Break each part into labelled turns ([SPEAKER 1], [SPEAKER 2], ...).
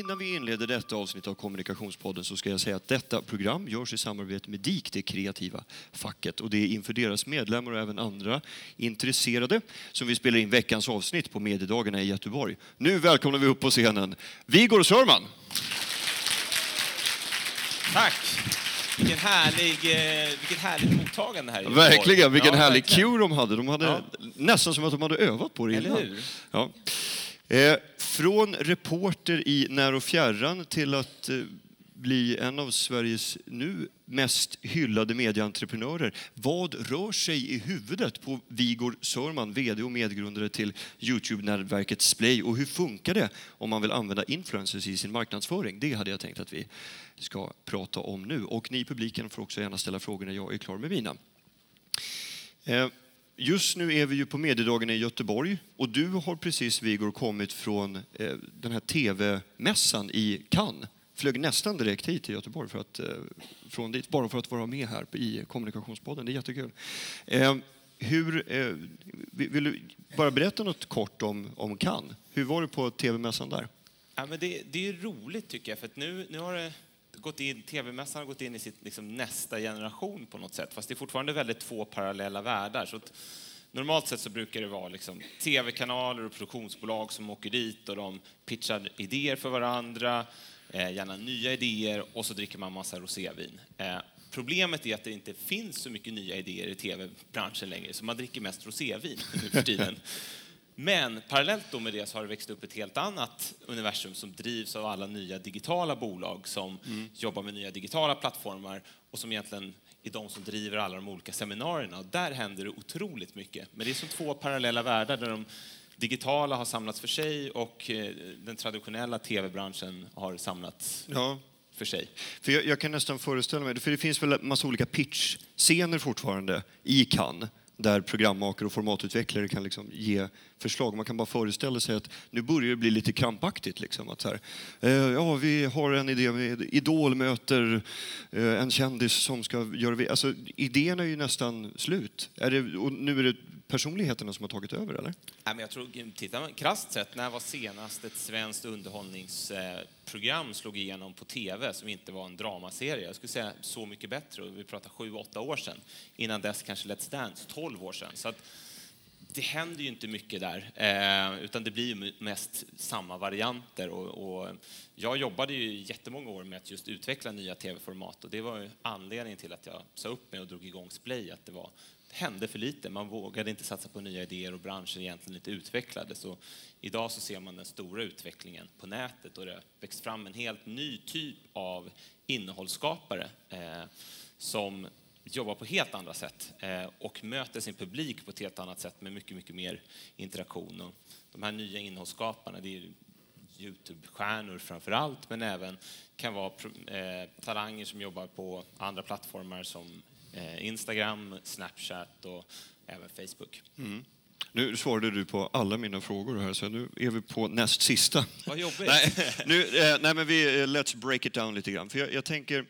[SPEAKER 1] innan vi inleder detta avsnitt av Kommunikationspodden så ska jag säga att detta program görs i samarbete med DIK, det kreativa facket. Och det är inför deras medlemmar och även andra intresserade som vi spelar in veckans avsnitt på Mediedagarna i Göteborg. Nu välkomnar vi upp på scenen Vigor Sörman.
[SPEAKER 2] Tack! Vilken härlig, eh, vilket härligt mottagande här i
[SPEAKER 1] Göteborg. Verkligen, vilken
[SPEAKER 2] ja,
[SPEAKER 1] härlig
[SPEAKER 2] verkligen.
[SPEAKER 1] cue de hade. De hade
[SPEAKER 2] Ja.
[SPEAKER 1] nästan som att de hade övat på det
[SPEAKER 2] Eller
[SPEAKER 1] innan.
[SPEAKER 2] hur?
[SPEAKER 1] Ja. Eh, från reporter i när och fjärran till att eh, bli en av Sveriges nu mest hyllade medieentreprenörer. Vad rör sig i huvudet på Vigor Sörman, VD och medgrundare till Youtube-nätverket Splay och hur funkar det om man vill använda influencers i sin marknadsföring? Det hade jag tänkt att vi ska prata om nu. Och ni i publiken får också gärna ställa frågor när jag är klar med mina. Eh, Just nu är vi ju på Mediedagen i Göteborg och du har precis, Vigor, kommit från eh, den här TV-mässan i Cannes. Flög nästan direkt hit till Göteborg för att, eh, från dit, bara för att vara med här i Kommunikationspodden. Det är jättekul. Eh, Hur, eh, vill du bara berätta något kort om, om Cannes? Hur var det på TV-mässan där?
[SPEAKER 2] Ja, men det, det är roligt tycker jag, för att nu, nu har det gått in, TV-mässan har gått in i sitt liksom, nästa generation på något sätt, fast det är fortfarande väldigt två parallella världar. Så att, normalt sett så brukar det vara liksom, TV-kanaler och produktionsbolag som åker dit och de pitchar idéer för varandra, eh, gärna nya idéer och så dricker man massa rosévin. Eh, Problemet är att det inte finns så mycket nya idéer i tv-branschen längre, så man dricker mest rosévin nu för tiden. Men parallellt då med det så har det växt upp ett helt annat universum som drivs av alla nya digitala bolag som jobbar med nya digitala plattformar och som egentligen är de som driver alla de olika seminarierna. Och där händer det otroligt mycket. Men det är som två parallella världar där de digitala har samlats för sig och eh, den traditionella tv-branschen har samlats
[SPEAKER 1] Ja,
[SPEAKER 2] för sig.
[SPEAKER 1] För jag, jag kan nästan föreställa mig, för det finns väl en massa olika pitch-scener fortfarande i Cannes där programmakare och formatutvecklare kan liksom ge förslag. Man kan bara föreställa sig att nu börjar det bli lite krampaktigt. Liksom, att så här, eh, ja, vi har en idé med Idol möter eh, en kändis som ska göra... vi- Alltså, idén är ju nästan slut. Är det, och nu är det personligheterna som har tagit över, eller?
[SPEAKER 2] Nej, men jag tror, tittar man krasst sett, när var senast ett svenskt underhållningsprogram slog igenom på tv som inte var en dramaserie? Jag skulle säga Så mycket bättre, vi pratar sju, åtta år sedan. Innan dess kanske Let's Dance, 12 år sedan. Så att det händer ju inte mycket där, eh, utan det blir ju mest samma varianter. Och, och jag jobbade ju jättemånga år med att just utveckla nya tv-format och det var ju anledningen till att jag sa upp mig och drog igång Splay, att det var hände för lite. Man vågade inte satsa på nya idéer och branschen egentligen inte utvecklades. Och idag så ser man den stora utvecklingen på nätet och det har växt fram en helt ny typ av innehållsskapare eh, som jobbar på helt andra sätt eh, och möter sin publik på ett helt annat sätt med mycket, mycket mer interaktion. Och de här nya innehållsskaparna, det är Youtube-stjärnor framför allt, men även kan vara eh, talanger som jobbar på andra plattformar som Instagram, Snapchat och även Facebook.
[SPEAKER 1] Nu svarade du på alla mina frågor här, så nu är vi på näst sista.
[SPEAKER 2] Vad jobbigt.
[SPEAKER 1] nej, nu, eh, nej, men vi, eh, let's break it down lite grann. För jag, jag tänker,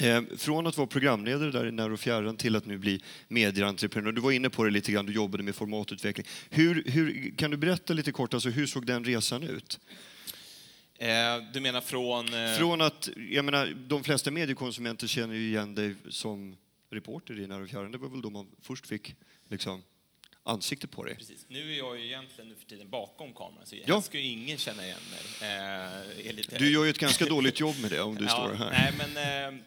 [SPEAKER 1] eh, från att vara programledare där i när och fjärran till att nu bli medieentreprenör. Du var inne på det lite grann, du jobbade med formatutveckling. Hur, hur, kan du berätta lite kort, alltså, hur såg den resan ut?
[SPEAKER 2] Eh, du menar från... Eh,
[SPEAKER 1] Från att, jag menar, de flesta mediekonsumenter känner ju igen dig som reporter i när och fjärran. Det var väl då man först fick liksom, ansikte på dig.
[SPEAKER 2] Precis. Nu är jag ju egentligen nu för tiden bakom kameran, så
[SPEAKER 1] Ja.
[SPEAKER 2] här ska ju ingen känna igen mig. Eh, lite...
[SPEAKER 1] Du gör ju ett ganska dåligt jobb med det om du står här.
[SPEAKER 2] Nej, men, eh,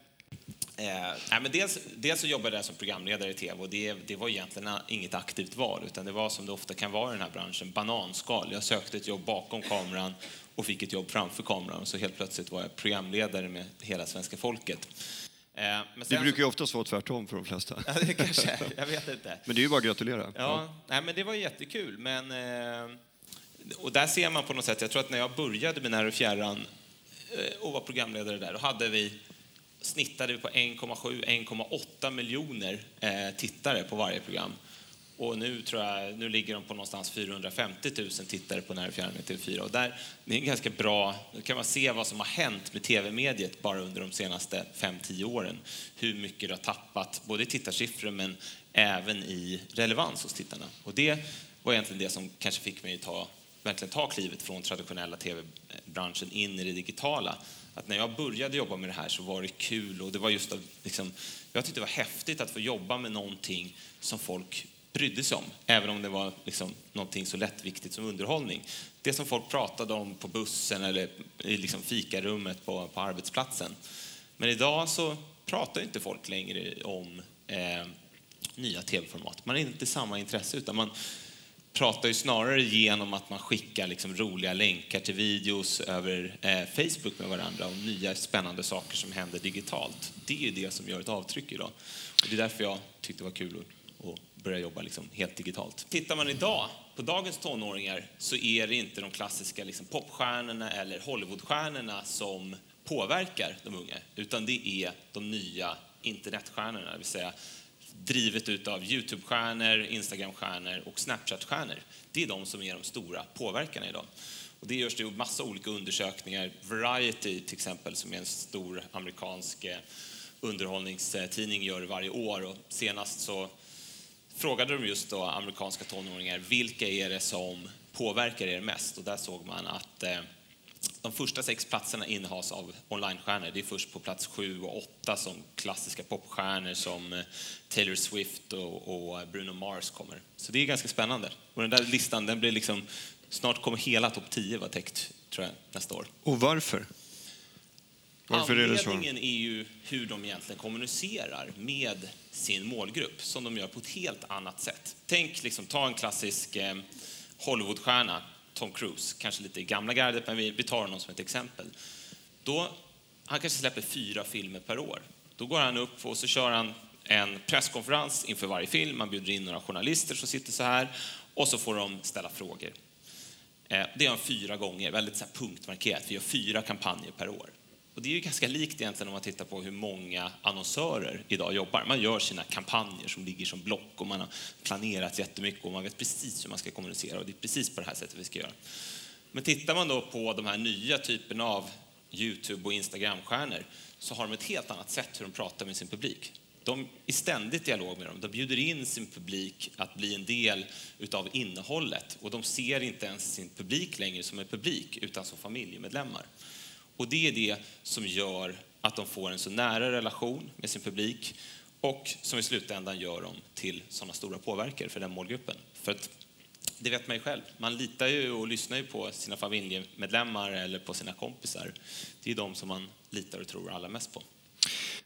[SPEAKER 2] eh, nej, men dels, dels så jobbade jag som programledare i tv och det, det var egentligen inget aktivt val utan det var som det ofta kan vara i den här branschen, bananskal. Jag sökte ett jobb bakom kameran och fick ett jobb framför kameran och så helt plötsligt var jag programledare med hela svenska folket. Eh, men
[SPEAKER 1] Det
[SPEAKER 2] sen
[SPEAKER 1] brukar ju oftast vara tvärtom för de flesta.
[SPEAKER 2] Ja, det kanske jag vet inte.
[SPEAKER 1] Men det är ju bara att gratulera.
[SPEAKER 2] Ja, nej, men det var jättekul. Men, eh, och där ser man på något sätt, jag tror att när jag började med När och fjärran eh, och var programledare där, då hade vi, snittade vi på 1,7-1,8 miljoner tittare på varje program. Och nu tror jag, nu ligger de på någonstans 450 000 tittare på När fjärran i TV4. Och där, det är ganska bra, då kan man se vad som har hänt med tv-mediet bara under de senaste 5-10 åren. Hur mycket det har tappat, både i tittarsiffror men även i relevans hos tittarna. Och det var egentligen det som kanske fick mig att ta verkligen ta klivet från traditionella tv-branschen in i det digitala. Att när jag började jobba med det här så var det kul och det var just att liksom, jag tyckte det var häftigt att få jobba med någonting som folk brydde sig om, även om det var liksom någonting så lättviktigt som underhållning. Det som folk pratade om på bussen eller i liksom fikarummet på, på arbetsplatsen. Men idag så pratar inte folk längre om eh, nya tv-format. Man har inte samma intresse, utan man pratar ju snarare genom att man skickar liksom roliga länkar till videos över eh, Facebook med varandra och nya spännande saker som händer digitalt. Det är det som gör ett avtryck idag. Och det är därför jag tyckte det var kul att börja jobba liksom helt digitalt. Tittar man idag på dagens tonåringar så är det inte de klassiska liksom popstjärnorna eller Hollywoodstjärnorna som påverkar de unga, utan det är de nya internetstjärnorna, det vill säga drivet ut av Youtube-stjärnor, Instagram-stjärnor och Snapchat-stjärnor. Det är de som är de stora påverkarna idag. Och det görs det massa olika undersökningar. Variety till exempel, som är en stor amerikansk eh, underhållningstidning, gör det varje år. Och senast så frågade de just då amerikanska tonåringar vilka är det som påverkar er mest? Och där såg man att eh, de första sex platserna innehas av onlinestjärnor. Det är först på plats sju och åtta som klassiska popstjärnor som eh, Taylor Swift och, Bruno Mars kommer. Så det är ganska spännande. Och den där listan, den blir liksom, snart kommer hela topp 10 vara täckt, tror jag, nästa år.
[SPEAKER 1] Och varför?
[SPEAKER 2] Varför Anledningen är, är ju hur de egentligen kommunicerar med sin målgrupp, som de gör på ett helt annat sätt. Tänk, liksom, ta en klassisk eh, Hollywoodstjärna Tom Cruise, kanske lite i gamla gardet, men vi, vi tar honom som ett exempel. Då, han kanske släpper fyra filmer per år. Då går han upp och så kör han en presskonferens inför varje film. Man bjuder in några journalister som sitter så här och så får de ställa frågor. Eh, det gör han fyra gånger, väldigt så punktmarkerat. Vi gör fyra kampanjer per år. Och det är ju ganska likt egentligen om man tittar på hur många annonsörer idag jobbar. Man gör sina kampanjer som ligger som block och man har planerat jättemycket och man vet precis hur man ska kommunicera och det är precis på det här sättet vi ska göra. Men tittar man då på de här nya typerna av Youtube och Instagramstjärnor så har de ett helt annat sätt hur de pratar med sin publik. De är i ständig dialog med dem. De bjuder in sin publik att bli en del utav innehållet och de ser inte ens sin publik längre som en publik utan som familjemedlemmar. Och det är det som gör att de får en så nära relation med sin publik och som i slutändan gör dem till sådana stora påverkare för den målgruppen. För att, det vet man ju själv, man litar ju och lyssnar ju på sina familjemedlemmar eller på sina kompisar. Det är de som man litar och tror allra mest på.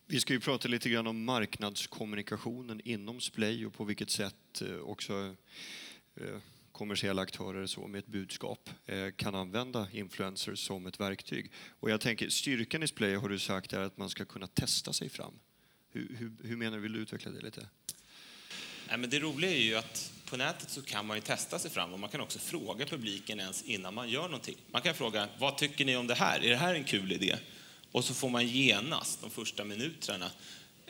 [SPEAKER 1] Vi ska ju prata lite grann om marknadskommunikationen inom Splay och på vilket sätt eh, också eh, kommersiella aktörer så med ett budskap eh, kan använda influencers som ett verktyg. Och jag tänker, styrkan i Splay har du sagt är att man ska kunna testa sig fram. Hur, hur, hur menar du? Vill du utveckla det lite?
[SPEAKER 2] Nej, men det roliga är ju att på nätet så kan man ju testa sig fram och man kan också fråga publiken ens innan man gör någonting. Man kan fråga, vad tycker ni om det här? Är det här en kul idé? Och så får man genast de första minuterna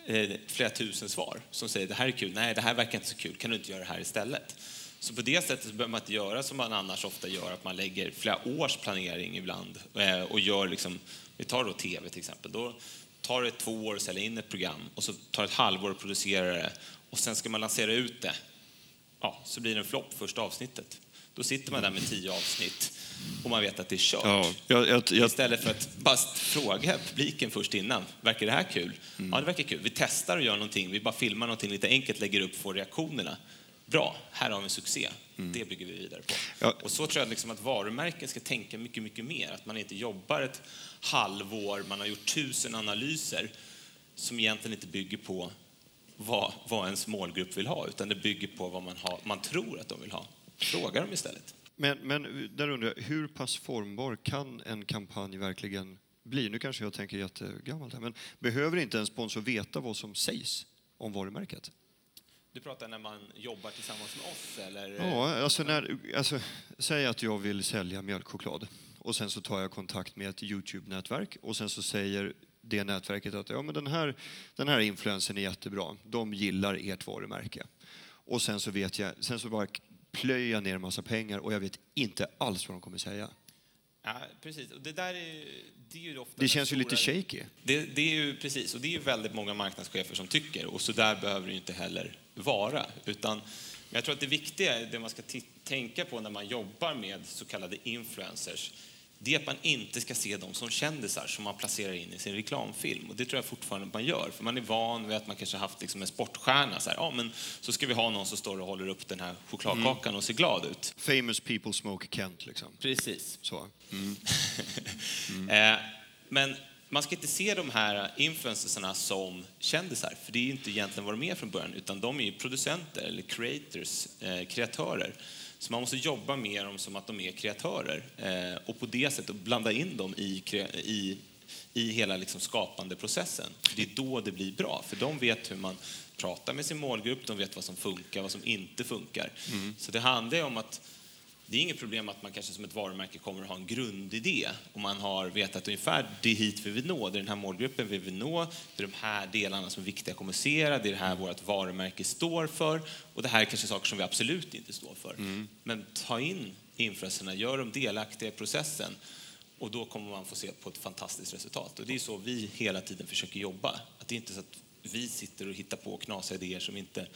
[SPEAKER 2] eh, flera tusen svar som säger, det här är kul, nej det här verkar inte så kul, kan du inte göra det här istället? Så på det sättet behöver man inte göra som man annars ofta gör, att man lägger flera års planering ibland eh, och gör liksom, vi tar då TV till exempel, då tar det två år att sälja in ett program och så tar det ett halvår att producera det och sen ska man lansera ut det. Ja, så blir det en flopp första avsnittet. Då sitter man där med tio avsnitt och man vet att det är kört. Ja, jag, jag, jag... Istället för att bara fråga publiken först innan. Verkar det här kul? Mm. Ja, det verkar kul. Vi testar och gör någonting. Vi bara filmar någonting lite enkelt, lägger upp, får reaktionerna bra, här har vi en succé. Mm. Det bygger vi vidare på. Ja. Och så tror jag liksom att varumärken ska tänka mycket, mycket mer. Att man inte jobbar ett halvår, man har gjort tusen analyser som egentligen inte bygger på vad, vad ens målgrupp vill ha, utan det bygger på vad man, har, man tror att de vill ha. Fråga dem istället.
[SPEAKER 1] Men, men där undrar jag, hur pass formbar kan en kampanj verkligen bli? Nu kanske jag tänker jättegammalt här, men behöver inte en sponsor veta vad som sägs om varumärket?
[SPEAKER 2] Du pratar när man jobbar tillsammans med oss? Eller?
[SPEAKER 1] Ja, alltså, när, alltså säg att jag vill sälja mjölkchoklad och sen så tar jag kontakt med ett Youtube-nätverk och sen så säger det nätverket att ja, men den, här, den här influensen är jättebra, de gillar ert varumärke. Och sen så vet jag, sen så bara plöjer jag ner en massa pengar och jag vet inte alls vad de kommer säga.
[SPEAKER 2] Ja, precis. Och det där är, det är ju ofta
[SPEAKER 1] Det känns ju lite shaky.
[SPEAKER 2] Det, det, är ju precis, och det är ju väldigt många marknadschefer som tycker, och så där behöver det ju inte heller vara. Utan jag tror att det viktiga, det man ska tänka på när man jobbar med så kallade influencers, det är att man inte ska se dem som kändisar som man placerar in i sin reklamfilm. Och det tror jag fortfarande man gör, för man är van vid att man kanske haft liksom en sportstjärna. Så, här, ja, men så ska vi ha någon som står och håller upp den här chokladkakan mm. och ser glad ut.
[SPEAKER 1] Famous people smoke Kent, liksom.
[SPEAKER 2] Precis.
[SPEAKER 1] Så.
[SPEAKER 2] Mm. mm. men man ska inte se de här influencersarna som kändisar, för det är inte egentligen vad de är från början, utan de är producenter eller creators, eh, kreatörer. Så man måste jobba med dem som att de är kreatörer eh, och på det sättet blanda in dem i, i, i hela liksom skapandeprocessen. Det är då det blir bra, för de vet hur man pratar med sin målgrupp, de vet vad som funkar, vad som inte funkar. Mm. Så det handlar om att det är inget problem att man kanske som ett varumärke kommer att ha en grundidé och man har vetat ungefär det är hit vi vill nå, det är den här målgruppen vi vill nå, det är de här delarna som är viktiga att kommunicera, det är det här vårt varumärke står för och det här är kanske saker som vi absolut inte står för. Mm. Men ta in influencerna, gör dem delaktiga i processen och då kommer man få se på ett fantastiskt resultat. Och det är så vi hela tiden försöker jobba. Att det är inte så att vi sitter och hittar på knasiga idéer som inte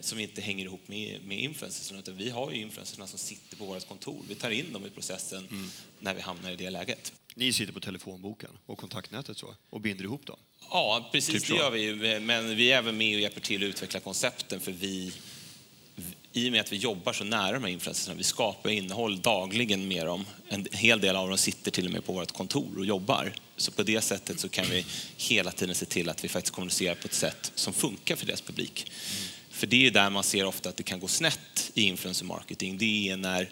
[SPEAKER 2] som inte hänger ihop med, med influencersna. Utan vi har ju influencersna som sitter på vårt kontor. Vi tar in dem i processen mm. när vi hamnar i det läget.
[SPEAKER 1] Ni sitter på telefonboken och kontaktnätet så, och binder ihop dem?
[SPEAKER 2] Ja, precis typ det gör vi. Men vi är även med och hjälper till att utveckla koncepten för vi i och med att vi jobbar så nära de här influencersna, vi skapar innehåll dagligen med dem. En hel del av dem sitter till och med på vårt kontor och jobbar. Så på det sättet så kan vi hela tiden se till att vi faktiskt kommunicerar på ett sätt som funkar för deras publik. Mm. För det är där man ser ofta att det kan gå snett i influencer marketing. Det är när,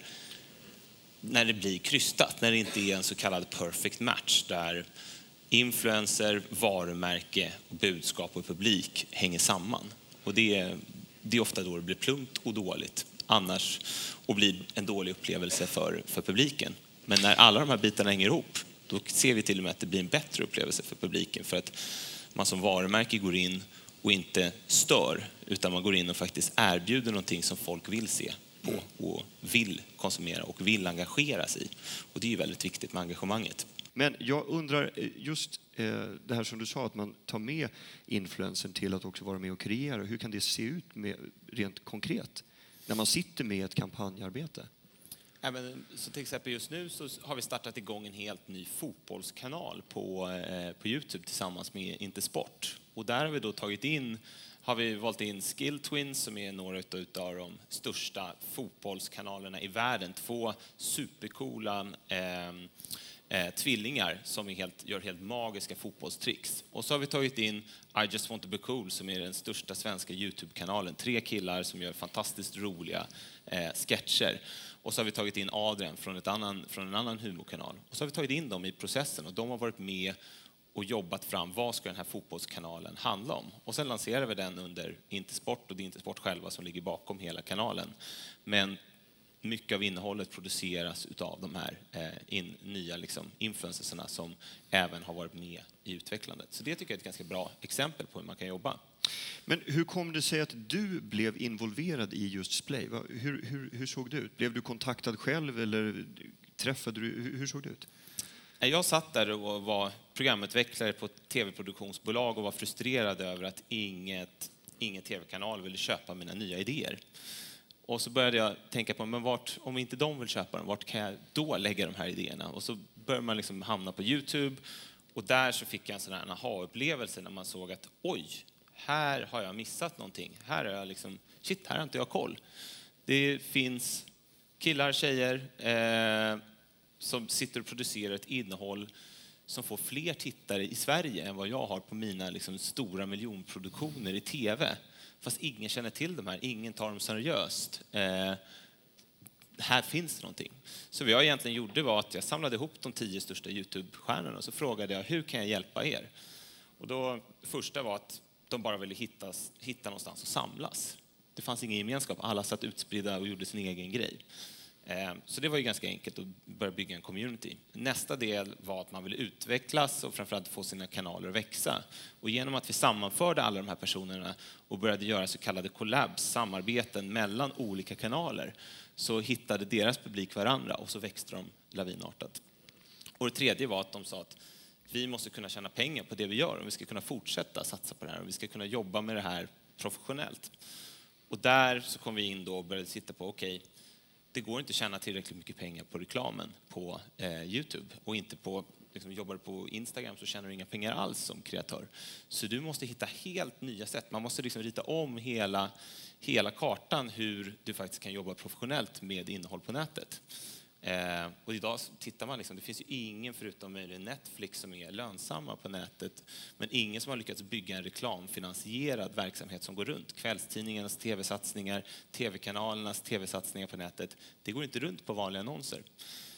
[SPEAKER 2] när det blir krystat, när det inte är en så kallad perfect match där influencer, varumärke, budskap och publik hänger samman. Och det är, det är ofta då det blir plumpt och dåligt annars och blir en dålig upplevelse för, för publiken. Men när alla de här bitarna hänger ihop, då ser vi till och med att det blir en bättre upplevelse för publiken för att man som varumärke går in och inte stör, utan man går in och faktiskt erbjuder någonting som folk vill se på och vill konsumera och vill engagera sig i. Och det är ju väldigt viktigt med engagemanget.
[SPEAKER 1] Men jag undrar just eh, det här som du sa, att man tar med influensen till att också vara med och kreera. Hur kan det se ut med, rent konkret när man sitter med ett kampanjarbete?
[SPEAKER 2] Även, så till exempel just nu så har vi startat igång en helt ny fotbollskanal på, eh, på Youtube tillsammans med Intersport. Och där har vi då tagit in har vi valt in Skill Twins som är några av de största fotbollskanalerna i världen. Två supercoola eh, eh, tvillingar som helt, gör helt magiska fotbollstricks. Och så har vi tagit in I just want to be cool som är den största svenska Youtube-kanalen. Tre killar som gör fantastiskt roliga eh, sketcher. Och så har vi tagit in Adrian från, ett annan, från en annan humorkanal. Och så har vi tagit in dem i processen och de har varit med och jobbat fram vad ska den här fotbollskanalen handla om. Och sen lanserar vi den under Intersport och det är Intersport själva som ligger bakom hela kanalen. Men mycket av innehållet produceras av de här eh, in, nya liksom, influencersarna som även har varit med i utvecklandet. Så det tycker jag är ett ganska bra exempel på hur man kan jobba.
[SPEAKER 1] Men hur kom det sig att du blev involverad i just Splay? Hur, hur, hur såg det ut? Blev du kontaktad själv eller träffade du? Hur såg det ut?
[SPEAKER 2] Jag satt där och var programutvecklare på ett tv-produktionsbolag och var frustrerad över att inget, ingen tv-kanal ville köpa mina nya idéer. Och så började jag tänka på, men vart, om inte de vill köpa dem, vart kan jag då lägga de här idéerna? Och så började man liksom hamna på Youtube och där så fick jag en sån här aha-upplevelse när man såg att oj, här har jag missat någonting. Här har jag liksom, shit, här har inte jag koll. Det finns killar, tjejer eh, som sitter och producerar ett innehåll som får fler tittare i Sverige än vad jag har på mina liksom, stora miljonproduktioner i tv. Fast ingen känner till de här, ingen tar dem seriöst. Eh, här finns det någonting. Så vad jag egentligen gjorde var att jag samlade ihop de tio största Youtube-stjärnorna och så frågade jag hur kan jag hjälpa er? Och då, det första var att de bara ville hittas, hitta någonstans att samlas. Det fanns ingen gemenskap, alla satt utspridda och gjorde sin egen grej. Eh, så det var ju ganska enkelt att börja bygga en community. Nästa del var att man ville utvecklas och framförallt få sina kanaler att växa. Och genom att vi sammanförde alla de här personerna och började göra så kallade collabs, samarbeten mellan olika kanaler, så hittade deras publik varandra och så växte de lavinartat. Och det tredje var att de sa att vi måste kunna tjäna pengar på det vi gör om vi ska kunna fortsätta satsa på det här om vi ska kunna jobba med det här professionellt. Och där så kom vi in då och började titta på, okej, okay, det går inte att tjäna tillräckligt mycket pengar på reklamen på eh, Youtube och inte på liksom, jobbar du på Instagram så tjänar du inga pengar alls som kreatör. Så du måste hitta helt nya sätt. Man måste liksom rita om hela, hela kartan hur du faktiskt kan jobba professionellt med innehåll på nätet. Eh, och idag tittar man, liksom, det finns ju ingen förutom möjligen Netflix som är lönsamma på nätet, men ingen som har lyckats bygga en reklamfinansierad verksamhet som går runt. Kvällstidningarnas tv-satsningar, tv-kanalernas tv-satsningar på nätet, det går inte runt på vanliga annonser.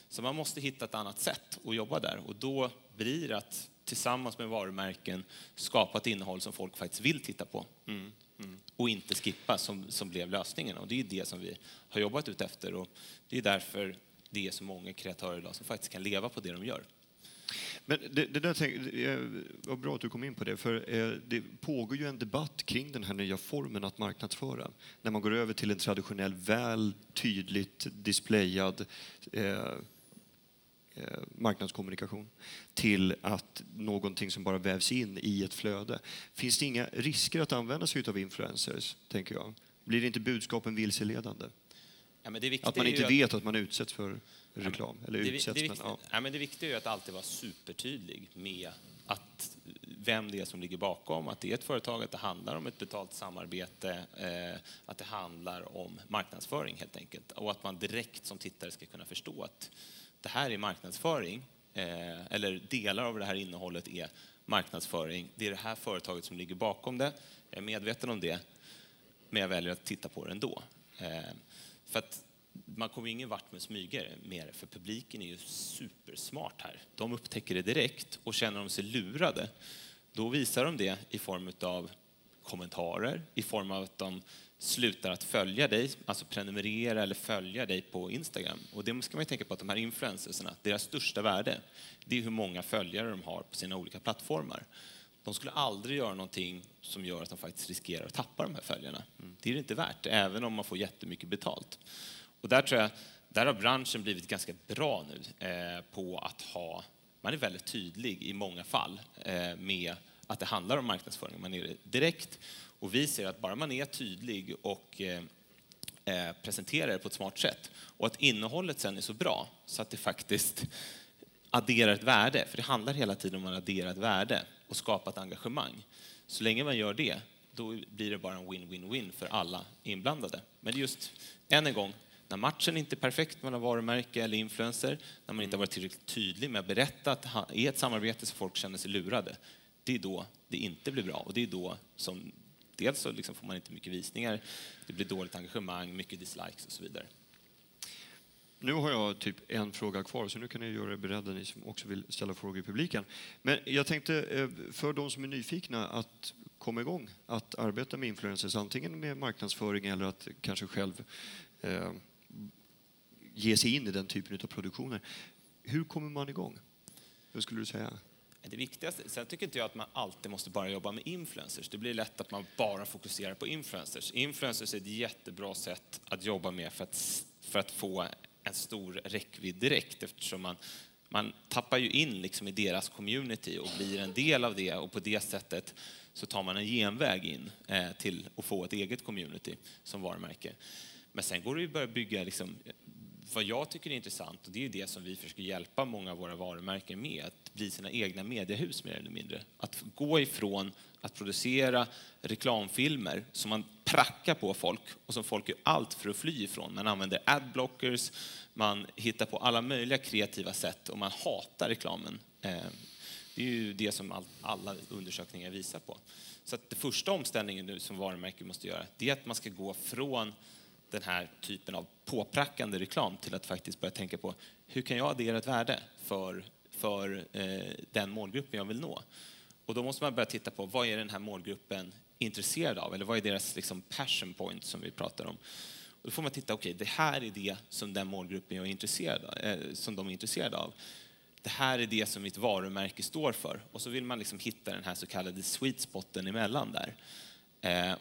[SPEAKER 2] Så man måste hitta ett annat sätt att jobba där och då blir det att tillsammans med varumärken skapa ett innehåll som folk faktiskt vill titta på. Mm. Mm. Och inte skippa som, som blev lösningen. Och det är det som vi har jobbat ut efter och det är därför det är så många kreatörer idag som faktiskt kan leva på det de gör.
[SPEAKER 1] Men det, det där tänk, det var bra att du kom in på det, för eh, det pågår ju en debatt kring den här nya formen att marknadsföra. När man går över till en traditionell, väl tydligt displayad eh, Eh, marknadskommunikation till att någonting som bara vävs in i ett flöde. Finns det inga risker att använda sig av influencers, tänker jag? Blir inte budskapen vilseledande?
[SPEAKER 2] Ja, men
[SPEAKER 1] att man inte att... vet att man utsätts för reklam?
[SPEAKER 2] Ja, eller det, utsätts, det, viktiga, men, ja. ja. men det viktiga är att alltid vara supertydlig med att vem det är som ligger bakom, att det är ett företag, att det handlar om ett betalt samarbete, eh, att det handlar om marknadsföring helt enkelt. Och att man direkt som tittare ska kunna förstå att det här är marknadsföring, eh, eller delar av det här innehållet är marknadsföring. Det är det här företaget som ligger bakom det. Jag är medveten om det, men jag väljer att titta på det ändå. Eh, för att man kommer ingen vart med smyger mer, för publiken är ju supersmart här. De upptäcker det direkt och känner de sig lurade, då visar de det i form av kommentarer, i form av att de slutar att följa dig, alltså prenumerera eller följa dig på Instagram. Och det ska man tänka på att de här influencersna, deras största värde, det är hur många följare de har på sina olika plattformar. De skulle aldrig göra någonting som gör att de faktiskt riskerar att tappa de här följarna. Mm. Det är det inte värt, även om man får jättemycket betalt. Och där tror jag, där har branschen blivit ganska bra nu eh, på att ha, man är väldigt tydlig i många fall eh, med att det handlar om marknadsföring. Man är det direkt och vi ser att bara man är tydlig och eh, eh, presenterar det på ett smart sätt och att innehållet sen är så bra så att det faktiskt adderar ett värde, för det handlar hela tiden om att addera ett värde och skapa ett engagemang. Så länge man gör det, då blir det bara en win-win-win för alla inblandade. Men just, än en gång, när matchen inte är perfekt mellan varumärke eller influencer, när man inte har varit tillräckligt tydlig med att berätta att det är ett samarbete så folk känner sig lurade, det är då det inte blir bra och det är då som dels så liksom får man inte mycket visningar, det blir dåligt engagemang, mycket dislikes och så vidare.
[SPEAKER 1] Nu har jag typ en fråga kvar, så nu kan ni göra er beredda, ni som också vill ställa frågor i publiken. Men jag tänkte, eh, för de som är nyfikna att komma igång att arbeta med influencers, antingen med marknadsföring eller att kanske själv eh, ge sig in i den typen av produktioner. Hur kommer man igång? Hur skulle du säga?
[SPEAKER 2] det viktigaste. Sen tycker inte jag att man alltid måste bara jobba med influencers. Det blir lätt att man bara fokuserar på influencers. Influencers är ett jättebra sätt att jobba med för att, för att få en stor räckvidd direkt eftersom man, man tappar ju in liksom i deras community och blir en del av det och på det sättet så tar man en genväg in eh, till att få ett eget community som varumärke. Men sen går det ju att börja bygga liksom, vad jag tycker är intressant, och det är det som vi försöker hjälpa många av våra varumärken med, att bli sina egna mediehus mer eller mindre. Att gå ifrån att producera reklamfilmer som man prackar på folk och som folk gör allt för att fly ifrån. Man använder adblockers, man hittar på alla möjliga kreativa sätt och man hatar reklamen. Eh, det är ju det som alla undersökningar visar på. Så att det första omställningen nu som varumärke måste göra, det är att man ska gå från den här typen av påprackande reklam till att faktiskt börja tänka på hur kan jag addera ett värde för, för eh, den målgruppen jag vill nå? Och då måste man börja titta på vad är den här målgruppen intresserad av? Eller vad är deras liksom, passion point som vi pratar om? Och då får man titta, okej, okay, det här är det som den målgruppen jag är intresserad av, eh, som de är intresserade av. Det här är det som mitt varumärke står för. Och så vill man liksom hitta den här så kallade sweet spoten emellan där. Eh,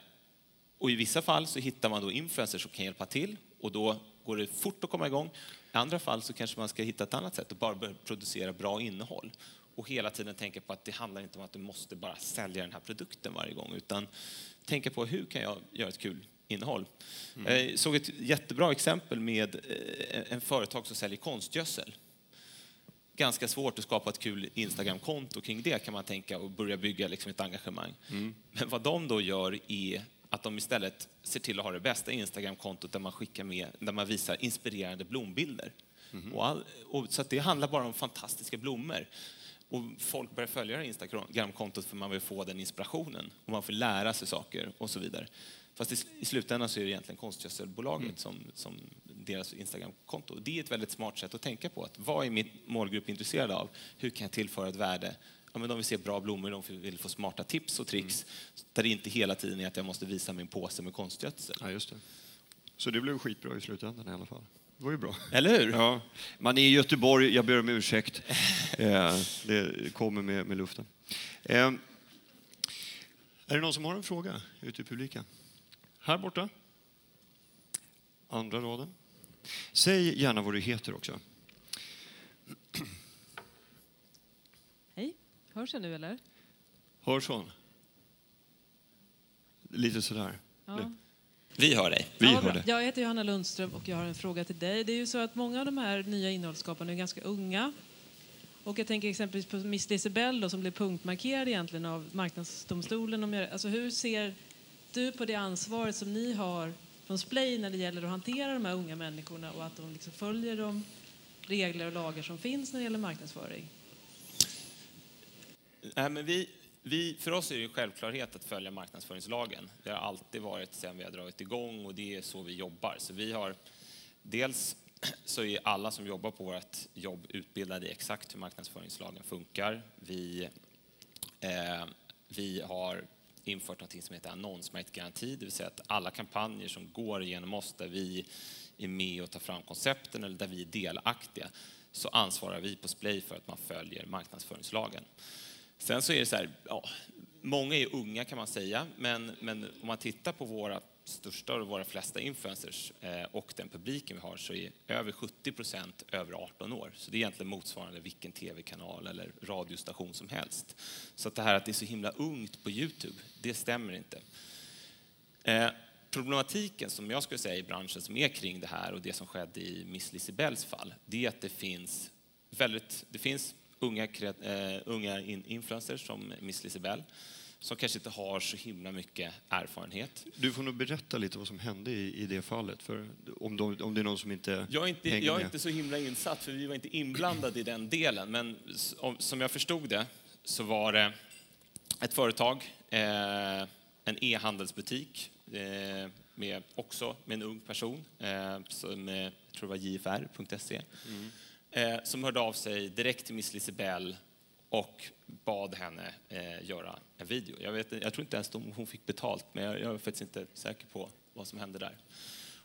[SPEAKER 2] och i vissa fall så hittar man då influencers som kan hjälpa till och då går det fort att komma igång. I andra fall så kanske man ska hitta ett annat sätt och bara börja producera bra innehåll och hela tiden tänka på att det handlar inte om att du måste bara sälja den här produkten varje gång utan tänka på hur kan jag göra ett kul innehåll. Jag såg ett jättebra exempel med eh, en företag som säljer konstgödsel. Ganska svårt att skapa ett kul Instagram-konto kring det kan man tänka och börja bygga liksom ett engagemang. Men vad de då gör är att de istället ser till att ha det bästa Instagram-kontot där man skickar med, där man visar inspirerande blombilder. Och all, och så det handlar bara om fantastiska blommor. Och folk börjar följa det här Instagram-kontot för man vill få den inspirationen och man får lära sig saker och så vidare. Fast i, i slutändan så är det egentligen konstgödselbolaget som, som deras Instagram-konto. Det är ett väldigt smart sätt att tänka på. Att vad är min målgrupp intresserad av? Hur kan jag tillföra ett värde? Ja, men de vill se bra blommor, de vill få smarta tips och tricks. Där det inte hela tiden är att jag måste visa min påse med konstgödsel.
[SPEAKER 1] Ja, just det. Så det blev skitbra i slutändan i alla fall. Det var ju bra.
[SPEAKER 2] Eller hur?
[SPEAKER 1] Ja. Man är i Göteborg, jag ber om ursäkt. Eh, det kommer med, med luften. Eh, är det någon som har en fråga ute i publiken? Här borta. Andra raden. Säg gärna vad du heter också.
[SPEAKER 3] Hej, hörs jag nu eller?
[SPEAKER 1] Hörs hon? Lite sådär.
[SPEAKER 3] Ja.
[SPEAKER 2] Vi hör dig.
[SPEAKER 1] Vi
[SPEAKER 3] ja,
[SPEAKER 1] hör det.
[SPEAKER 3] Jag heter Johanna Lundström och jag har en fråga till dig. Det är ju så att många av de här nya innehållsskaparna är ganska unga. Och jag tänker exempelvis på Miss Lisebell då, som blev punktmarkerad egentligen av Marknadsdomstolen. Om jag, alltså hur ser du på det ansvaret som ni har från Splay när det gäller att hantera de här unga människorna och att de liksom följer de regler och lagar som finns när det gäller marknadsföring?
[SPEAKER 2] Nej, men vi, vi, för oss är det en självklarhet att följa marknadsföringslagen. Det har alltid varit sedan vi har dragit igång och det är så vi jobbar. Så vi har, dels så är alla som jobbar på vårt jobb utbildade i exakt hur marknadsföringslagen funkar. Vi, eh, vi har infört något som heter annonsmärkt garanti, det vill säga att alla kampanjer som går genom oss där vi är med och tar fram koncepten eller där vi är delaktiga så ansvarar vi på Splay för att man följer marknadsföringslagen. Sen så är det så här, ja, många är unga kan man säga, men, men om man tittar på våra största och våra flesta influencers eh, och den publiken vi har så är över 70 procent över 18 år. Så det är egentligen motsvarande vilken tv-kanal eller radiostation som helst. Så att det här att det är så himla ungt på Youtube, det stämmer inte. Eh, problematiken som jag skulle säga i branschen som är kring det här och det som skedde i Miss Lisibells fall, det är att det finns väldigt, det finns unga, eh, unga influencers som Miss Lisibell som kanske inte har så himla mycket erfarenhet.
[SPEAKER 1] Du får nog berätta lite vad som hände i, i det fallet, för om, de, om det är någon som inte
[SPEAKER 2] Jag är inte, jag är inte så himla insatt, för vi var inte inblandade i den delen. Men som jag förstod det så var det ett företag, eh, en e-handelsbutik, eh, med, också med en ung person, eh, som, eh, jag tror det var jfr.se, eh, som hörde av sig direkt till Miss Lisebell och bad henne eh, göra en video. Jag, vet, jag tror inte ens om hon fick betalt, men jag, jag är faktiskt inte säker på vad som hände där.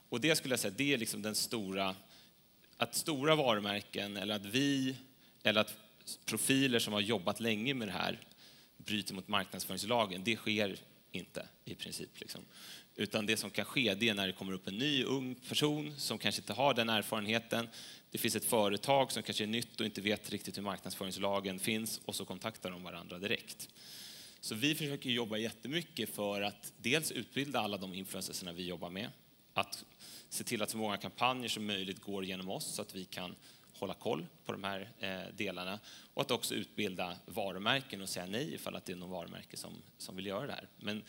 [SPEAKER 2] Och det skulle jag säga, det är liksom den stora, att stora varumärken eller att vi, eller att profiler som har jobbat länge med det här bryter mot marknadsföringslagen, det sker inte i princip. Liksom. Utan det som kan ske, det är när det kommer upp en ny ung person som kanske inte har den erfarenheten. Det finns ett företag som kanske är nytt och inte vet riktigt hur marknadsföringslagen finns och så kontaktar de varandra direkt. Så vi försöker jobba jättemycket för att dels utbilda alla de influencers vi jobbar med, att se till att så många kampanjer som möjligt går genom oss så att vi kan hålla koll på de här eh, delarna och att också utbilda varumärken och säga nej ifall att det är någon varumärke som, som vill göra det här. Men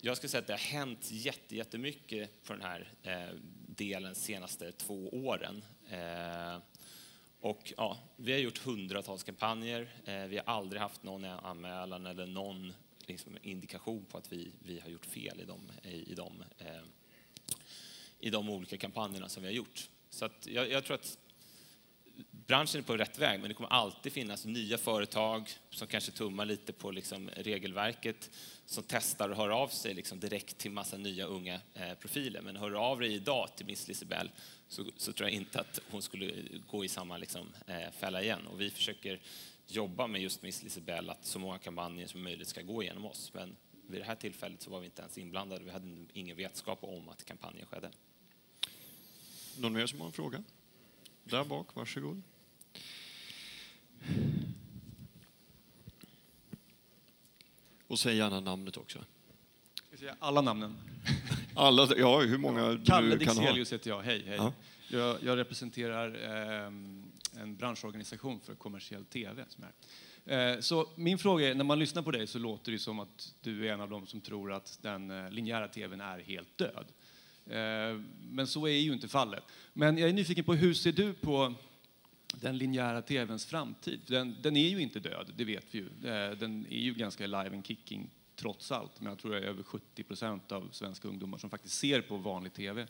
[SPEAKER 2] jag skulle säga att det har hänt jätte, jättemycket på den här eh, delen de senaste två åren. Eh, och ja, vi har gjort hundratals kampanjer. Eh, vi har aldrig haft någon anmälan eller någon liksom, indikation på att vi, vi har gjort fel i de, i, de, eh, i de olika kampanjerna som vi har gjort. Så att jag, jag tror att branschen är på rätt väg, men det kommer alltid finnas nya företag som kanske tummar lite på liksom regelverket, som testar och hör av sig liksom direkt till massa nya unga eh, profiler. Men hör av dig idag till Miss Lisebell så, så tror jag inte att hon skulle gå i samma liksom, eh, fälla igen. Och vi försöker jobba med just Miss Lisibell, att så många kampanjer som möjligt ska gå igenom oss. Men vid det här tillfället så var vi inte ens inblandade. Vi hade ingen vetskap om att kampanjen skedde.
[SPEAKER 1] Någon mer som har en fråga? Där bak, varsågod. Och säg gärna namnet också.
[SPEAKER 4] Ska jag säga alla namnen?
[SPEAKER 1] Alla, ja, hur många
[SPEAKER 4] Kalle
[SPEAKER 1] du kan ha.
[SPEAKER 4] Dixelius heter jag. Hej, hej.
[SPEAKER 1] Ja.
[SPEAKER 4] Jag, jag representerar ehm, en branschorganisation för kommersiell tv. Som är. Eh, så min fråga är, när man lyssnar på dig så låter det som att du är en av dem som tror att den eh, linjära tvn är helt död. Eh, men så är ju inte fallet. Men jag är nyfiken på hur ser du på den linjära tvns framtid? Den, den är ju inte död, det vet vi ju. Eh, Den är ju ganska live and kicking trots allt. Men jag tror det är över 70 procent av svenska ungdomar som faktiskt ser på vanlig tv.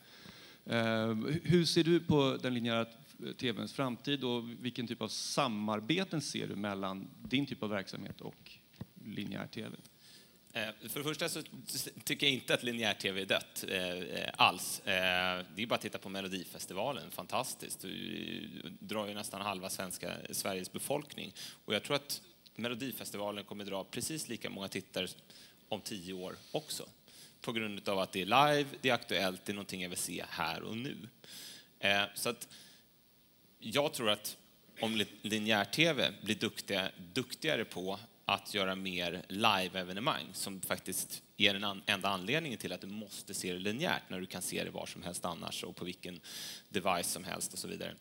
[SPEAKER 4] Ehm, hur ser du på den linjära eh, tvns framtid och vilken typ av samarbeten ser du mellan din typ av verksamhet och linjär tv?
[SPEAKER 2] Ehm, för det första så tycker jag inte att linjär-tv är dött eh, eh alls. Eh, det är bara att titta på Melodifestivalen, fantastiskt. Du drar ju nästan halva svenska, Sveriges befolkning. Och jag tror att Melodifestivalen kommer dra precis lika många tittare om tio år också. På grund av att det är live, det är aktuellt, det är någonting jag vill se här och nu. Eh, Så att jag tror att om linjär-tv blir duktiga, duktigare på att göra mer live-evenemang som faktiskt är den an- enda anledningen till att du måste se det linjärt när du kan se det var som helst annars och på vilken device som helst och så vidare.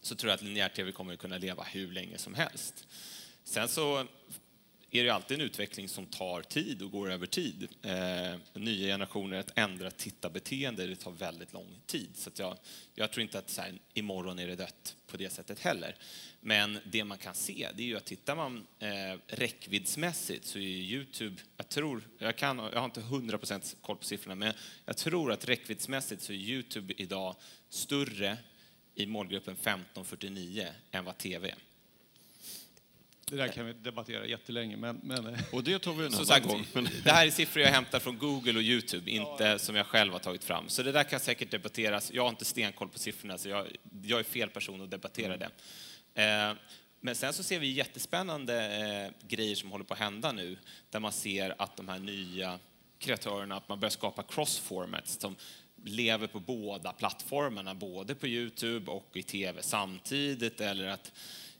[SPEAKER 2] Så tror jag att linjär-tv kommer att kunna leva hur länge som helst. Sen så är det ju alltid en utveckling som tar tid och går över tid. Eh, nya generationer, att ändra tittarbeteende, det tar väldigt lång tid. Så att jag, jag tror inte att så här, imorgon är det dött på det sättet heller. Men det man kan se, det är ju att tittar man eh, räckviddsmässigt så är Youtube, jag tror, jag, kan, jag har inte 100% koll på siffrorna, men jag tror att räckviddsmässigt så är Youtube idag större i målgruppen 15-49 än vad TV är.
[SPEAKER 4] Det där kan vi debattera jättelänge, men, men eh,
[SPEAKER 1] Och det tar vi en annan
[SPEAKER 2] sagt,
[SPEAKER 1] gång. Men,
[SPEAKER 2] det här är siffror jag hämtar från Google och Youtube, inte som jag själv har tagit fram. Så det där kan säkert debatteras. Jag har inte stenkoll på siffrorna, så jag, jag är fel person att debattera det. Eh, men sen så ser vi jättespännande eh, grejer som håller på att hända nu, där man ser att de här nya kreatörerna, att man börjar skapa cross-formats som lever på båda plattformarna, både på Youtube och i TV samtidigt, eller att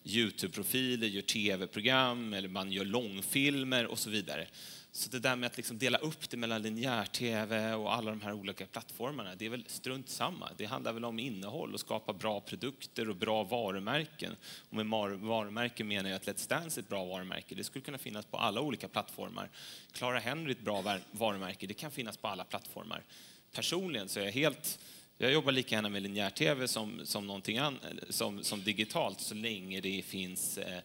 [SPEAKER 2] Youtube-profiler gör tv-program, eller man gör långfilmer och så vidare. Så det där med att liksom dela upp det mellan linjär-tv och alla de här olika plattformarna, det är väl strunt samma. Det handlar väl om innehåll och skapa bra produkter och bra varumärken. Och med varumärken menar jag att Let's Dance är ett bra varumärke. Det skulle kunna finnas på alla olika plattformar. Clara Henry är ett bra varumärke. Det kan finnas på alla plattformar. Personligen så är jag helt jag jobbar lika gärna med linjär-tv som, som, någonting an, som, som digitalt så länge det finns eh,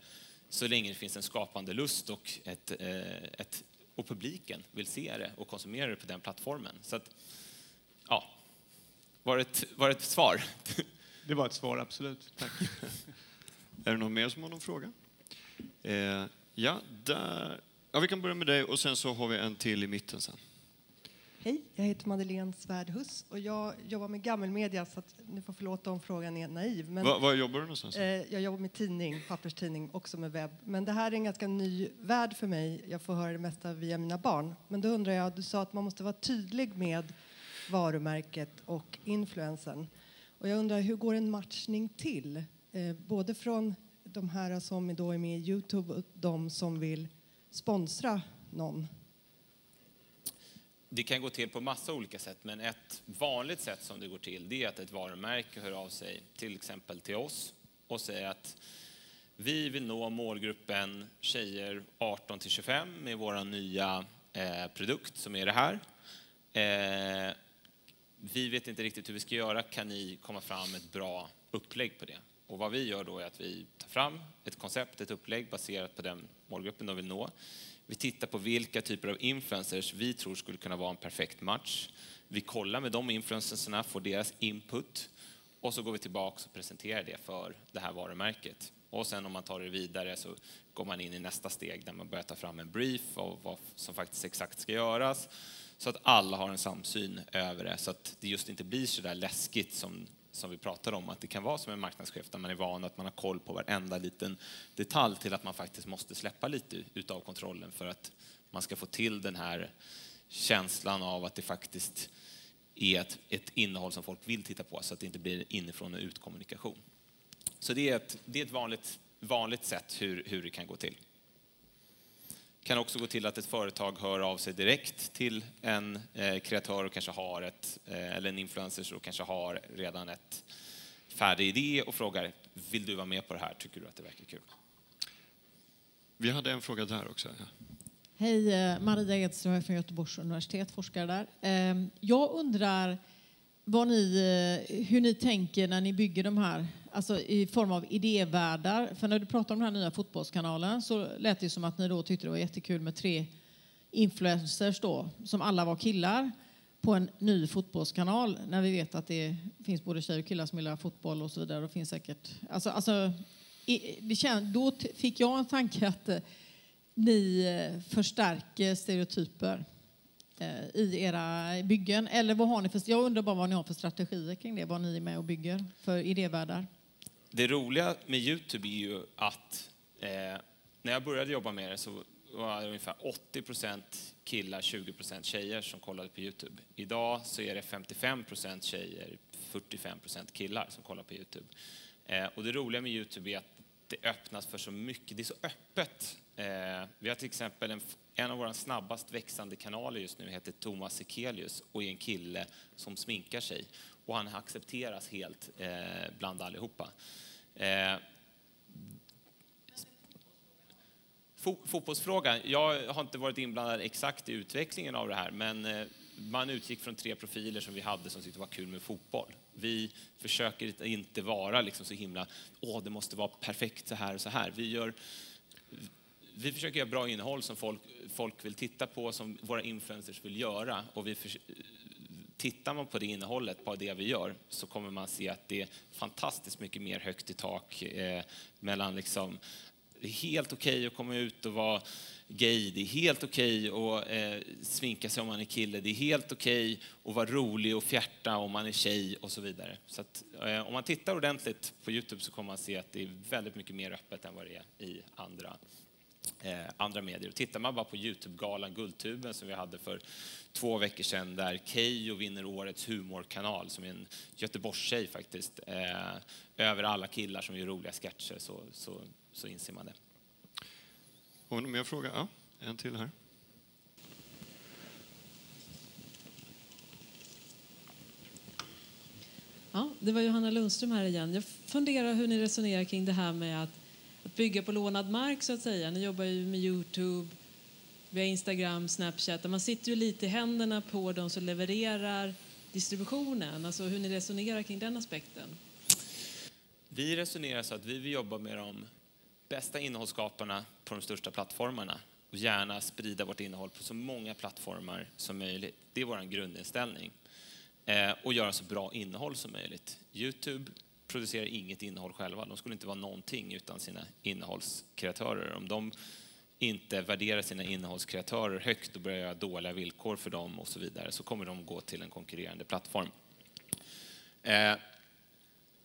[SPEAKER 2] så länge det finns en skapande lust och, ett, eh, ett, och publiken vill se det och konsumera det på den plattformen. Så att, ja, var det ett, var det ett svar?
[SPEAKER 4] det var ett svar, absolut. Tack.
[SPEAKER 1] är det någon mer som har någon fråga? Eh, ja, där. ja, vi kan börja med dig och sen så har vi en till i mitten sen.
[SPEAKER 5] Hej, jag heter Madeleine Svärdhus och jag jobbar med gammelmedia så att ni får förlåta om frågan är naiv. Men,
[SPEAKER 1] Va, var jobbar du någonstans?
[SPEAKER 5] eh, jag jobbar med tidning, papperstidning, också med webb. Men det här är en ganska ny värld för mig. Jag får höra det mesta via mina barn. Men då undrar jag, du sa att man måste vara tydlig med varumärket och influensen. Och jag undrar, hur går en matchning till? Eh, både från de här som då är med i Youtube och de som vill sponsra någon.
[SPEAKER 2] Det kan gå till på massa olika sätt, men ett vanligt sätt som det går till det är att ett varumärke hör av sig till exempel till oss och säger att vi vill nå målgruppen tjejer 18 till 25 med vår nya eh, produkt som är det här. Eh, vi vet inte riktigt hur vi ska göra, kan ni komma fram med ett bra upplägg på det? Och vad vi gör då är att vi tar fram ett koncept, ett upplägg baserat på den målgruppen de vill nå. Vi tittar på vilka typer av influencers vi tror skulle kunna vara en perfekt match. Vi kollar med de influencersna, får deras input och så går vi tillbaka och presenterar det för det här varumärket. Och sen om man tar det vidare så går man in i nästa steg där man börjar ta fram en brief av vad som faktiskt exakt ska göras så att alla har en samsyn över det så att det just inte blir så där läskigt som, som vi pratade om, att det kan vara som en marknadschef där man är van att man har koll på varenda liten detalj till att man faktiskt måste släppa lite utav kontrollen för att man ska få till den här känslan av att det faktiskt är ett, ett innehåll som folk vill titta på så att det inte blir inifrån och utkommunikation. Så det är ett, det är ett vanligt, vanligt sätt hur, hur det kan gå till kan också gå till att ett företag hör av sig direkt till en eh, kreatör och kanske har ett, eh, eller en influencer som kanske har redan ett färdig idé och frågar vill du vara med på det här, tycker du att det verkar kul?
[SPEAKER 1] Vi hade en fråga där också. Ja.
[SPEAKER 6] Hej, eh, Maria Edström från Göteborgs universitet, forskare där. Ehm, jag undrar vad ni, hur ni tänker när ni bygger de här, alltså i form av idévärldar. För när du pratar om den här nya fotbollskanalen så lät det som att ni då tyckte det var jättekul med tre influencers då, som alla var killar på en ny fotbollskanal när vi vet att det finns både tjejer och killar som gillar fotboll och så vidare. Och finns säkert, alltså, alltså, det känd, då fick jag en tanke att eh, ni eh, förstärker stereotyper eh, i era byggen? Eller vad har ni för, jag undrar bara vad ni har för strategier kring det, vad ni är med och bygger för idévärldar?
[SPEAKER 2] Det roliga med Youtube är ju att eh, när jag började jobba med det så var det ungefär 80% killar, 20% tjejer som kollade på Youtube. Idag så är det 55% tjejer, 45% killar som kollar på Youtube. Eh, och det roliga med Youtube är att det öppnas för så mycket, det är så öppet. Eh, vi har till exempel en, en av våra snabbast växande kanaler just nu heter Thomas Sekelius och är en kille som sminkar sig. Och han accepteras helt eh, bland allihopa. Eh, fotbollsfrågan. Jag har inte varit inblandad exakt i utvecklingen av det här, men eh, man utgick från tre profiler som vi hade som tyckte det var kul med fotboll. Vi försöker inte vara liksom så himla, åh, det måste vara perfekt så här och så här. Vi, gör, vi försöker göra bra innehåll som folk, folk vill titta på, som våra influencers vill göra. Och vi för, tittar man på det innehållet, på det vi gör, så kommer man se att det är fantastiskt mycket mer högt i tak eh, mellan liksom, det är helt okej okay att komma ut och vara gay, det är helt okej okay att eh, sminka sig om man är kille, det är helt okej okay att vara rolig och fjärta om man är tjej och så vidare. Så att, eh, om man tittar ordentligt på Youtube så kommer man se att det är väldigt mycket mer öppet än vad det är i andra andra medier. tittar man bara på Youtube-galan Guldtuben som vi hade för två veckor sedan där Keyyo vinner årets humorkanal som är en Göteborgstjej faktiskt, eh, över alla killar som gör roliga sketcher så, så, så inser man det.
[SPEAKER 1] Har någon mer fråga? Ja, en till här.
[SPEAKER 3] Ja, det var Johanna Lundström här igen. Jag funderar hur ni resonerar kring det här med att, att bygga på lånad mark så att säga. Ni jobbar ju med Youtube, via Instagram, Snapchat. Man sitter ju lite i händerna på de som levererar distributionen. Alltså hur ni resonerar kring den aspekten.
[SPEAKER 2] Vi resonerar så att vi vill jobba med de bästa innehållsskaparna på de största plattformarna och gärna sprida vårt innehåll på så många plattformar som möjligt. Det är vår grundinställning. Eh, och göra så bra innehåll som möjligt. Youtube producerar inget innehåll själva. De skulle inte vara någonting utan sina innehållskreatörer. Om de inte värderar sina innehållskreatörer högt och börjar göra dåliga villkor för dem och så vidare så kommer de gå till en konkurrerande plattform. Eh,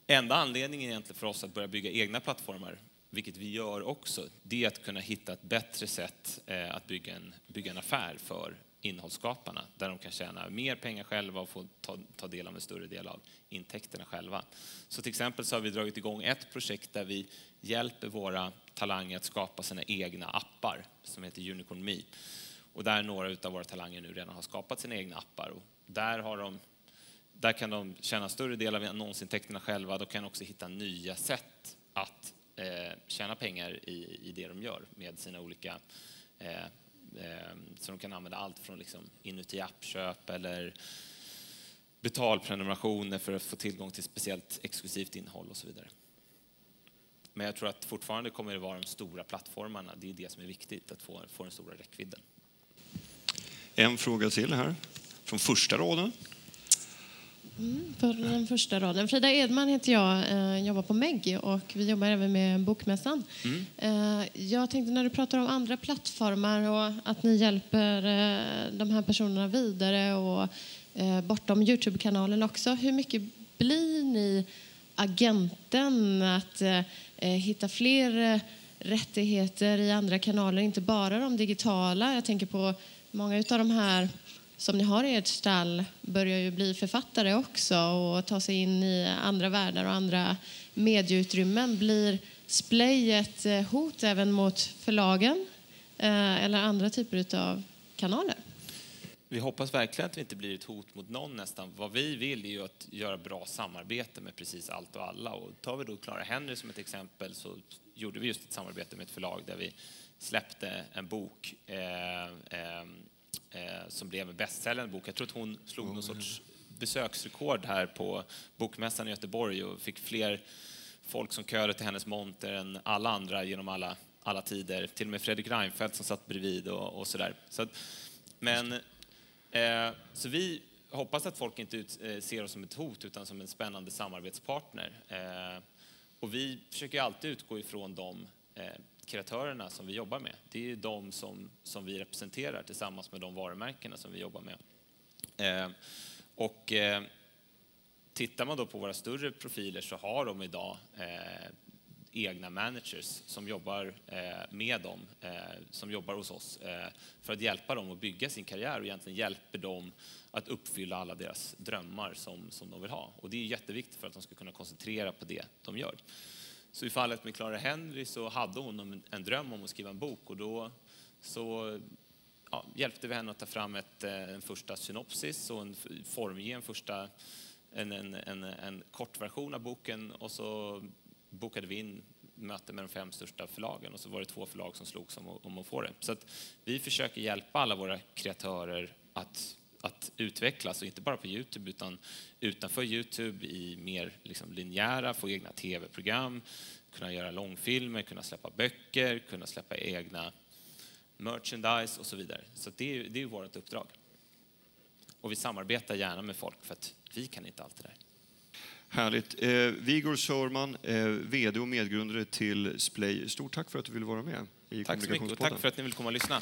[SPEAKER 2] enda anledningen egentligen för oss att börja bygga egna plattformar vilket vi gör också, det är att kunna hitta ett bättre sätt eh, att bygga en, bygga en affär för innehållsskaparna där de kan tjäna mer pengar själva och få ta, ta del av en större del av intäkterna själva. Så till exempel så har vi dragit igång ett projekt där vi hjälper våra talanger att skapa sina egna appar som heter Unicorn Me. Och där några av våra talanger nu redan har skapat sina egna appar. Och där, har de, där kan de tjäna större del av annonsintäkterna själva. De kan också hitta nya sätt att eh, tjäna pengar i, i det de gör med sina olika eh, eh, Ehm, så de kan använda allt från liksom inuti appköp eller betalprenumerationer för att få tillgång till speciellt exklusivt innehåll och så vidare. Men jag tror att fortfarande kommer det vara de stora plattformarna. Det är det som är viktigt, att få, få den stora räckvidden.
[SPEAKER 1] En fråga till här, från första raden.
[SPEAKER 7] Mm, för den första raden. Frida Edman heter jag, eh, jobbar på MEG och vi jobbar även med Bokmässan. Mm. Eh, jag tänkte när du pratar om andra plattformar och att ni hjälper eh, de här personerna vidare och eh, bortom Youtube-kanalen också. Hur mycket blir ni agenten att eh, eh, hitta fler rättigheter i andra kanaler, inte bara de digitala? Jag tänker på många av de här som ni har i ert stall börjar ju bli författare också och ta sig in i andra världar och andra medieutrymmen. Blir Splay ett eh, hot även mot förlagen eh, eller andra typer av kanaler.
[SPEAKER 2] Vi hoppas verkligen att vi inte blir ett hot mot någon nästan. Vad vi vill är ju att göra bra samarbete med precis allt och alla. Och tar vi då Clara Henry som ett exempel så gjorde vi just ett samarbete med ett förlag där vi släppte en bok eh, eh, som blev en bästsäljande bok. Jag tror att hon slog någon sorts besöksrekord här på Bokmässan i Göteborg och fick fler folk som köade till hennes monter än alla andra genom alla, alla tider. Till och med Fredrik Reinfeldt som satt bredvid och, och sådär. Så att, men, eh, så vi hoppas att folk inte ut, eh, ser oss som ett hot utan som en spännande samarbetspartner. Eh, och vi försöker alltid utgå ifrån de eh, kreatörerna som vi jobbar med. Det är de som, som vi representerar tillsammans med de varumärkena som vi jobbar med. Eh, och eh, tittar man då på våra större profiler så har de idag eh, egna managers som jobbar eh, med dem, eh, som jobbar hos oss eh, för att hjälpa dem att bygga sin karriär och egentligen hjälper dem att uppfylla alla deras drömmar som, som de vill ha. Och det är jätteviktigt för att de ska kunna koncentrera på det de gör. Så i fallet med Clara Henry så hade hon en dröm om att skriva en bok och då så ja, hjälpte vi henne att ta fram ett, eh, en första synopsis och en, formge en första en, en, en, en kort version av boken och så bokade vi in möte med de fem största förlagen och så var det två förlag som slogs om, om att få det. Så att vi försöker hjälpa alla våra kreatörer att, att utvecklas, och inte bara på Youtube utan utanför Youtube i mer liksom linjära, få egna tv-program, kunna göra långfilmer, kunna släppa böcker, kunna släppa egna merchandise och så vidare. Så det är, det är vårt uppdrag. Och vi samarbetar gärna med folk för att vi kan inte allt det där.
[SPEAKER 1] Härligt. Eh, Vigor Sörman, eh, VD och medgrundare till Splay. Stort tack för att du ville vara med i
[SPEAKER 2] Tack så mycket och tack för att ni vill komma och lyssna.